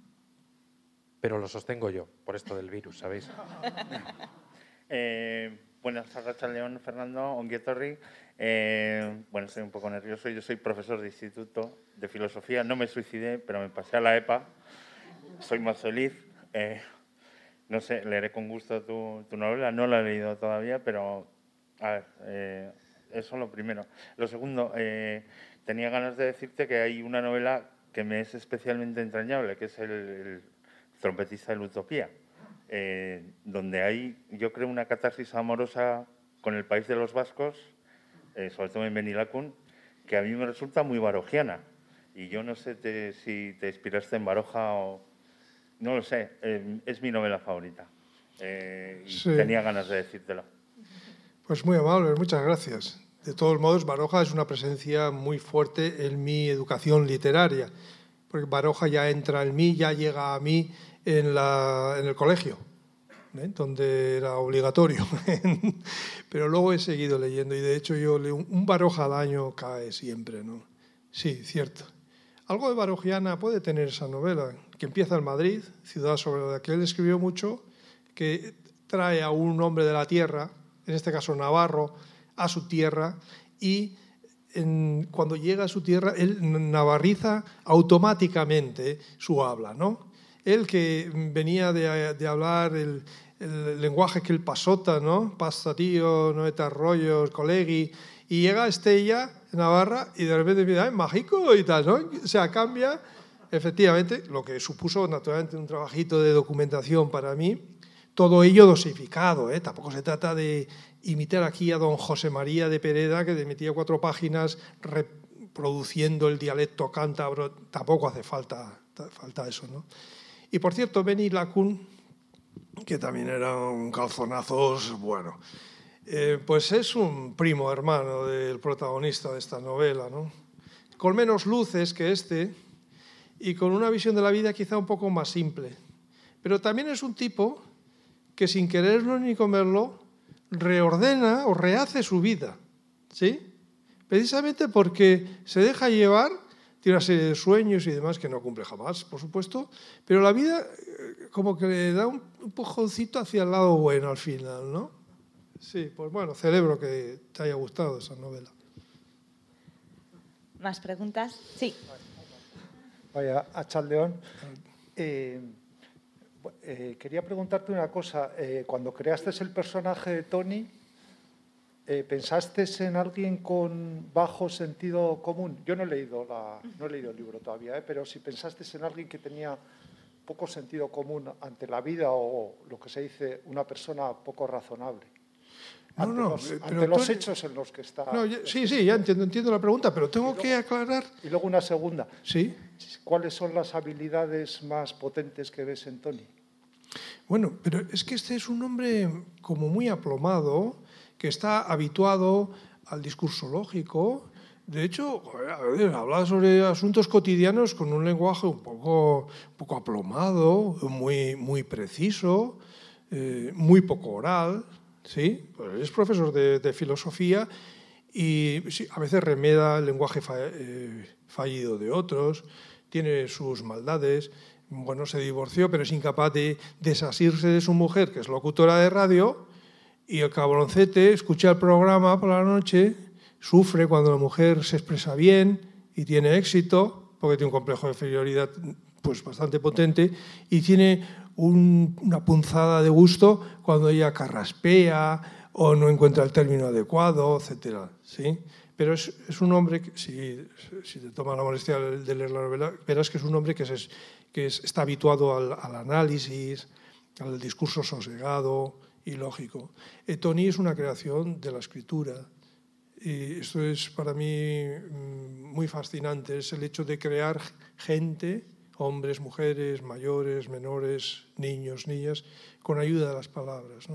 Pero lo sostengo yo, por esto del virus, ¿sabéis? eh, Buenas tardes, León, Fernando, Onguietorri. Eh, bueno, estoy un poco nervioso. Yo soy profesor de instituto de filosofía. No me suicidé, pero me pasé a la EPA. Soy más feliz. Eh, no sé, leeré con gusto tu, novela. No la he leído todavía, pero a ver, eh, eso lo primero. Lo segundo, eh, tenía ganas de decirte que hay una novela que me es especialmente entrañable, que es el, trompetista de la Utopía, eh, donde hay, yo creo, una catarsis amorosa con el país de los vascos, eh, sobre todo en Benilacun, que a mí me resulta muy barojiana. Y yo no sé si te inspiraste en Baroja o... No lo sé, es mi novela favorita. y tenía ganas de decírtelo. Pues muy amable, muchas gracias. De todos modos, Baroja es una presencia muy fuerte en mi educación literaria, porque Baroja ya entra en mí, ya llega a mí en, la, en el colegio, ¿eh? donde era obligatorio. Pero luego he seguido leyendo y de hecho yo leo un Baroja al año cae siempre, ¿no? Sí, cierto. Algo de barojiana puede tener esa novela, que empieza en Madrid, ciudad sobre la que él escribió mucho, que trae a un hombre de la tierra, en este caso Navarro, a su tierra y cuando llega a su tierra, él navarriza automáticamente su habla. ¿no? Él que venía de, hablar el, lenguaje que él pasota, ¿no? pasta tío, noeta rollos, colegi, y llega a Estella, Navarra, y de repente dice, ¡ay, mágico! y tal, ¿no? O sea, cambia, efectivamente, lo que supuso naturalmente un trabajito de documentación para mí, todo ello dosificado, ¿eh? tampoco se trata de imitar aquí a don José María de Pereda, que metía cuatro páginas reproduciendo el dialecto cántabro, tampoco hace falta, falta eso. ¿no? Y por cierto, Benny Lacun, que también era un calzonazos, bueno, eh, pues es un primo hermano del protagonista de esta novela, ¿no? con menos luces que este y con una visión de la vida quizá un poco más simple. Pero también es un tipo que sin quererlo ni comerlo reordena o rehace su vida. ¿Sí? Precisamente porque se deja llevar, tiene una serie de sueños y demás que no cumple jamás, por supuesto, pero la vida eh, como que le da un pujoncito hacia el lado bueno al final, ¿no? Sí, pues bueno, celebro que te haya gustado esa novela. ¿Más preguntas? Sí. Vaya, a Chaldeón. Eh, eh, quería preguntarte una cosa. Eh, cuando creaste el personaje de Tony, eh, ¿pensaste en alguien con bajo sentido común? Yo no he leído, la, no he leído el libro todavía, pero si pensaste en alguien que tenía poco sentido común ante la vida o lo que se dice una persona poco razonable. Ante, no, no, los, ante los, hechos en los que está. sí, sí, ya entiendo, entiendo la pregunta, pero tengo que aclarar. Y luego una segunda. Sí. ¿Cuáles son las habilidades más potentes que ves en Tony? Bueno, pero es que este es un hombre como muy aplomado, que está habituado al discurso lógico. De hecho, habla sobre asuntos cotidianos con un lenguaje un poco, poco aplomado, muy, muy preciso, eh, muy poco oral. ¿sí? Pues es profesor de, filosofía y a veces remeda el lenguaje eh, fallido de otros, tiene sus maldades bueno, se divorció, pero es incapaz de desasirse de su mujer, que es locutora de radio, y el cabroncete escucha el programa por la noche, sufre cuando la mujer se expresa bien y tiene éxito, porque tiene un complejo de inferioridad pues, bastante potente, y tiene una punzada de gusto cuando ella carraspea o no encuentra el término adecuado, etc. ¿sí? Pero es, un hombre, que, si, si, te toma la molestia de leer la novela, verás que es un hombre que es que está habituado al, análisis, al discurso sosegado y lógico. Tony es una creación de la escritura. Y esto es para mí mm, muy fascinante, es el hecho de crear gente, hombres, mujeres, mayores, menores, niños, niñas, con ayuda de las palabras.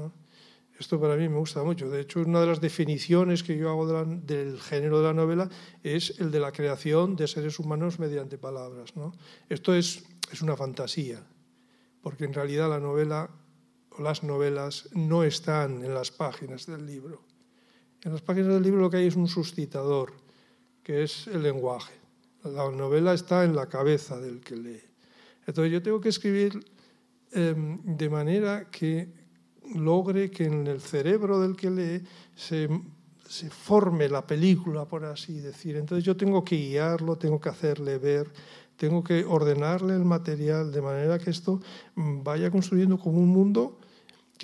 Esto para mí me gusta mucho. De hecho, una de las definiciones que yo hago del género de la novela es el de la creación de seres humanos mediante palabras. Esto es es una fantasía, porque en realidad la novela las novelas no están en las páginas del libro. En las páginas del libro lo que hay es un suscitador, que es el lenguaje. La novela está en la cabeza del que lee. Entonces yo tengo que escribir em, de manera que logre que en el cerebro del que lee se, se forme la película, por así decir. Entonces yo tengo que guiarlo, tengo que hacerle ver, tengo que ordenarle el material de manera que esto vaya construyendo como un mundo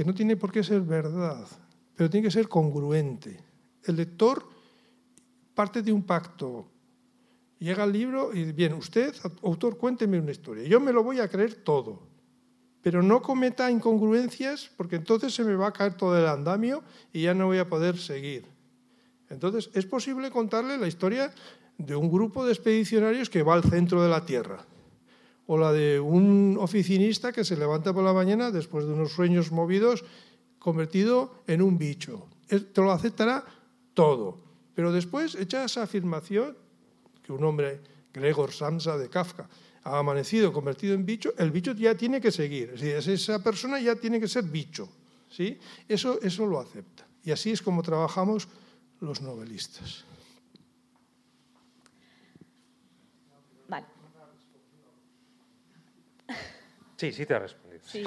que no tiene por qué ser verdad, pero tiene que ser congruente. El lector parte de un pacto. Llega el libro y, bien, usted, autor, cuénteme una historia. Yo me lo voy a creer todo, pero no cometa incongruencias porque entonces se me va a caer todo el andamio y ya no voy a poder seguir. Entonces, es posible contarle la historia de un grupo de expedicionarios que va al centro de la Tierra, o la de un oficinista que se levanta por la mañana después de unos sueños movidos convertido en un bicho. Te lo aceptará todo. Pero después echa esa afirmación que un hombre, Gregor Samsa de Kafka, ha amanecido convertido en bicho, el bicho ya tiene que seguir. Es decir, esa persona ya tiene que ser bicho. ¿sí? Eso, eso lo acepta. Y así es como trabajamos los novelistas. Sí, sí te ha respondido. Sí.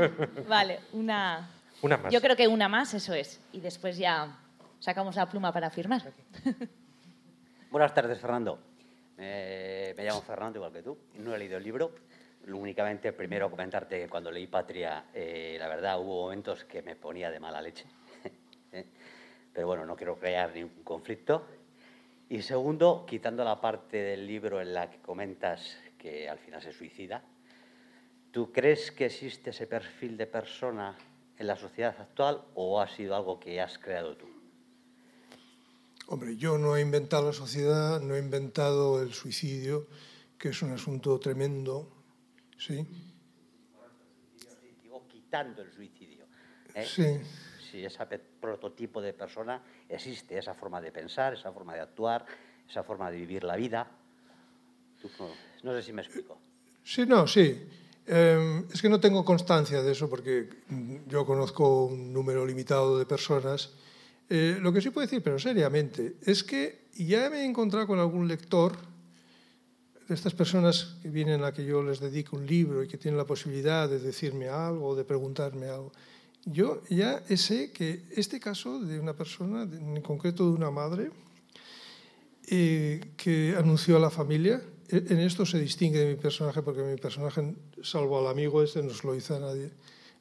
Vale, una, Una más. Yo creo que una más, eso es. Y después ya sacamos la pluma para firmar. Buenas tardes, Fernando. Eh, me llamo Fernando, igual que tú. No he leído el libro. Únicamente, primero comentarte que cuando leí Patria, eh, la verdad, hubo momentos que me ponía de mala leche. ¿eh? Pero bueno, no quiero crear ningún conflicto. Y segundo, quitando la parte del libro en la que comentas que al final se suicida, ¿tú crees que existe ese perfil de persona en la sociedad actual o ha sido algo que has creado tú? Hombre, yo no he inventado la sociedad, no he inventado el suicidio, que es un asunto tremendo, ¿sí? Digo, quitando el suicidio. ¿eh? Sí. Si ese prototipo de persona existe, esa forma de pensar, esa forma de actuar, esa forma de vivir la vida. No, no sé si me explico. Sí, no, sí. Eh, es que no tengo constancia de eso porque yo conozco un número limitado de personas. Eh, lo que sí puedo decir, pero seriamente, es que ya me he encontrado con algún lector de estas personas que vienen a que yo les dedico un libro y que tienen la posibilidad de decirme algo de preguntarme algo. Yo ya sé que este caso de una persona, en concreto de una madre, eh, que anunció a la familia. En esto se distingue de mi personaje, porque mi personaje, salvo al amigo este, no se lo hizo a nadie.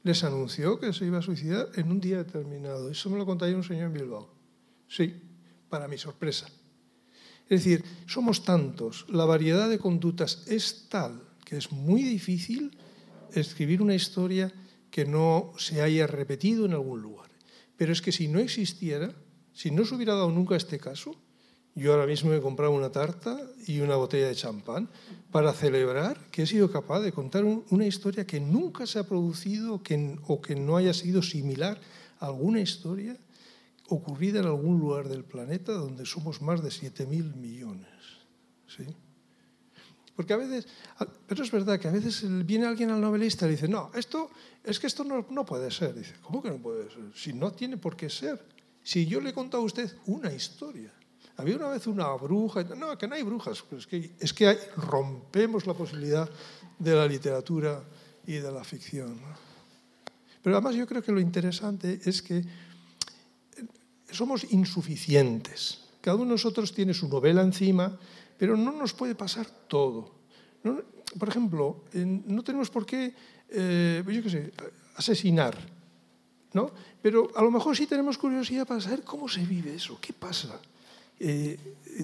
Les anunció que se iba a suicidar en un día determinado. Eso me lo contaría un señor en Bilbao. Sí, para mi sorpresa. Es decir, somos tantos, la variedad de conductas es tal que es muy difícil escribir una historia que no se haya repetido en algún lugar. Pero es que si no existiera, si no se hubiera dado nunca este caso, yo ahora mismo he comprado una tarta y una botella de champán para celebrar que he sido capaz de contar un- una historia que nunca se ha producido o que no haya sido similar a alguna historia ocurrida en algún lugar del planeta donde somos más de 7.000 millones. ¿sí? Porque a veces, pero es verdad que a veces viene alguien al novelista y dice, no, esto es que esto no, no puede ser. Dice, ¿cómo que no puede ser? Si no tiene por qué ser. Si yo le he contado a usted una historia. Había una vez una bruja, no, que no hay brujas, es que, es que hay- rompemos la posibilidad de la literatura y de la ficción. Pero además yo creo que lo interesante es que somos insuficientes. Cada uno de nosotros tiene su novela encima, pero no nos puede pasar todo. No- por ejemplo, no tenemos por qué, eh, yo qué sé, asesinar, ¿no? Pero a lo mejor sí tenemos curiosidad para saber cómo se vive eso, qué pasa. Eh,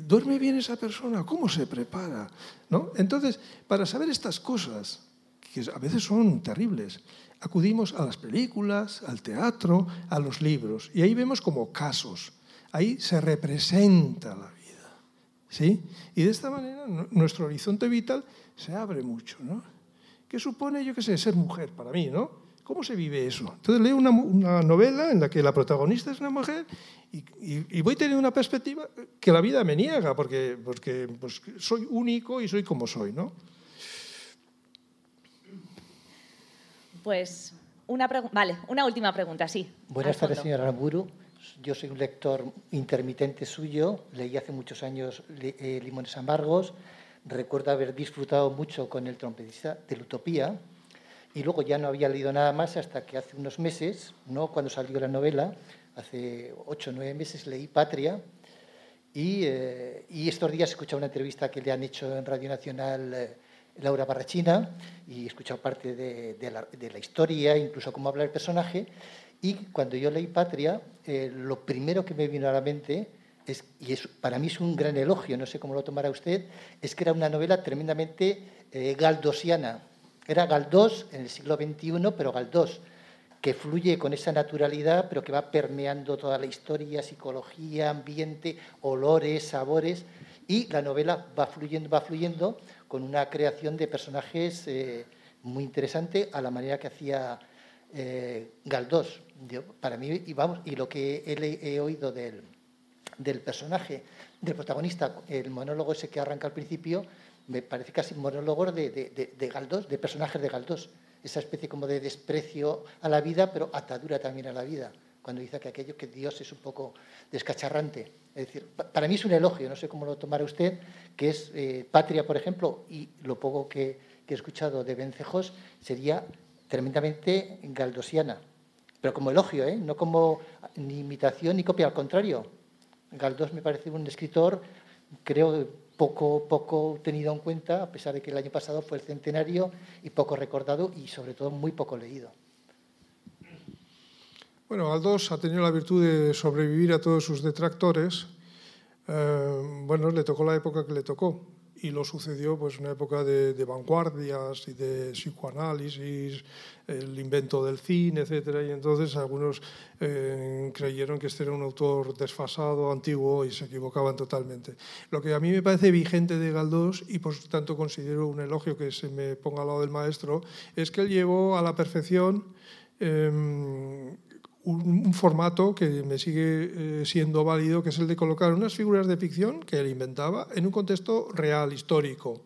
¿Duerme bien esa persona? ¿Cómo se prepara? ¿No? Entonces, para saber estas cosas, que a veces son terribles, acudimos a las películas, al teatro, a los libros, y ahí vemos como casos. Ahí se representa la vida. ¿sí? Y de esta manera nu- nuestro horizonte vital se abre mucho. ¿no? ¿Qué supone, yo qué sé, ser mujer para mí? ¿no? ¿Cómo se vive eso? Entonces leo una, una novela en la que la protagonista es una mujer y, y- y voy teniendo una perspectiva que la vida me niega, porque, porque pues, soy único y soy como soy. ¿no? Pues una vale, una última pregunta, sí. Buenas tardes, fondo. señor Aramburu. Yo soy un lector intermitente suyo. Leí hace muchos años eh, Limones Amargos. Recuerdo haber disfrutado mucho con el trompetista de la Utopía. Y luego ya no había leído nada más hasta que hace unos meses, no cuando salió la novela, hace ocho o nueve meses leí Patria. Y, eh, y estos días he escuchado una entrevista que le han hecho en Radio Nacional eh, Laura Barrachina y he escuchado parte de, la, historia, incluso cómo habla el personaje. Y cuando yo leí Patria, eh, lo primero que me vino a la mente, es, y es, para mí es un gran elogio, no sé cómo lo tomará usted, es que era una novela tremendamente galdosiana. Era Galdós en el siglo XXI, pero Galdós, que fluye con esa naturalidad, pero que va permeando toda la historia, psicología, ambiente, olores, sabores, y la novela va fluyendo, va fluyendo con una creación de personajes eh, muy interesante a la manera que hacía eh, Galdós. para mí, y, vamos, y lo que he, he oído del, del personaje, del protagonista, el monólogo ese que arranca al principio, me parece casi monólogo de, de, de, Galdós, de personajes de Galdós. Esa especie como de desprecio a la vida, pero atadura también a la vida. Cuando dice que aquello que Dios es un poco descacharrante. Es decir, para mí es un elogio, no sé cómo lo tomará usted, que es eh, Patria, por ejemplo, y lo poco que, que he escuchado de Vencejos sería tremendamente galdosiana. Pero como elogio, ¿eh? no como ni imitación ni copia, al contrario Galdós me parece un escritor, creo, poco, poco tenido en cuenta, a pesar de que el año pasado fue el centenario y poco recordado y sobre todo muy poco leído. Bueno, Galdós ha tenido la virtud de sobrevivir a todos sus detractores. Eh, bueno, le tocó la época que le tocó y lo sucedió pues una época de, de, vanguardias y de psicoanálisis, el invento del cine, etcétera, y entonces algunos eh, creyeron que este era un autor desfasado, antiguo y se equivocaban totalmente. Lo que a mí me parece vigente de Galdós y por tanto considero un elogio que se me ponga al lado del maestro es que él llevó a la perfección eh, un, formato que me sigue eh, siendo válido, que es el de colocar unas figuras de ficción que él inventaba en un contexto real, histórico,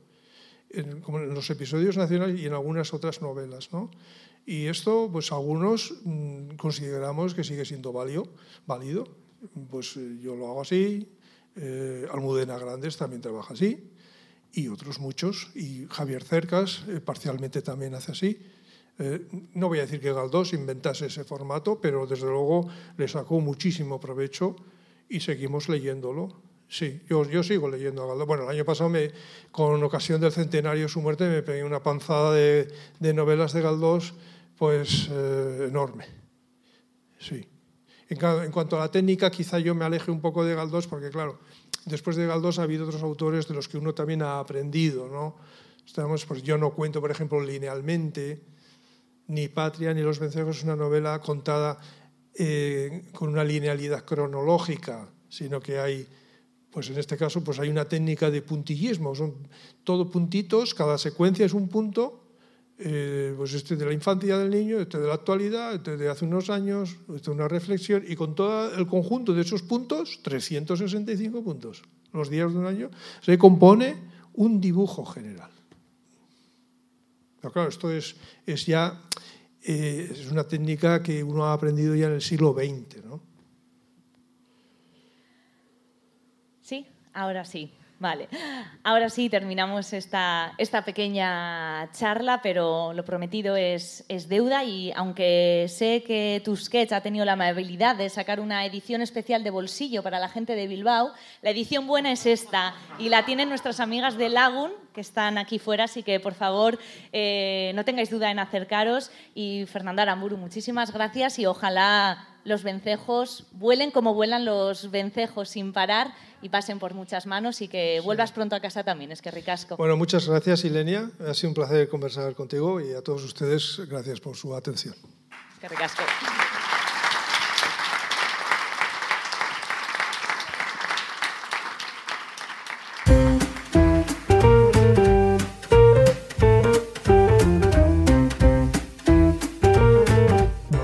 como en los episodios nacionales y en algunas otras novelas. ¿no? Y esto, pues algunos mm, consideramos que sigue siendo válido, válido. Pues eh, yo lo hago así, eh, Almudena Grandes también trabaja así, y otros muchos, y Javier Cercas parcialmente también hace así. Eh, no voy a decir que Galdós inventase ese formato, pero desde luego le sacó muchísimo provecho y seguimos leyéndolo. Sí, yo, yo sigo leyendo a Galdós. Bueno, el año pasado, me, con ocasión del centenario de su muerte, me pegué una panzada de, novelas de Galdós, pues eh, enorme. Sí. En, en, cuanto a la técnica, quizá yo me aleje un poco de Galdós, porque claro, después de Galdós ha habido otros autores de los que uno también ha aprendido, ¿no? Estamos, pues yo no cuento, por ejemplo, linealmente, ni Patria ni Los Vencejos es una novela contada eh, con una linealidad cronológica, sino que hay, pues en este caso, pues hay una técnica de puntillismo, son todo puntitos, cada secuencia es un punto, eh, pues este de la infancia del niño, este de la actualidad, este de hace unos años, este de una reflexión, y con todo el conjunto de esos puntos, 365 puntos, los días de un año, se compone un dibujo general. Claro, esto es, es ya eh, es una técnica que uno ha aprendido ya en el siglo XX. ¿no? Sí, ahora sí. Vale, ahora sí terminamos esta, esta pequeña charla, pero lo prometido es, es, deuda y aunque sé que Tusquets ha tenido la amabilidad de sacar una edición especial de bolsillo para la gente de Bilbao, la edición buena es esta y la tienen nuestras amigas de Lagun, que están aquí fuera, así que por favor eh, no tengáis duda en acercaros. Y Fernando Aramburu, muchísimas gracias y ojalá los vencejos vuelen como vuelan los vencejos sin parar y pasen por muchas manos y que vuelvas pronto a casa también. Es que ricasco. Bueno, muchas gracias, Ilenia. Ha sido un placer conversar contigo y a todos ustedes, gracias por su atención. Es que ricasco.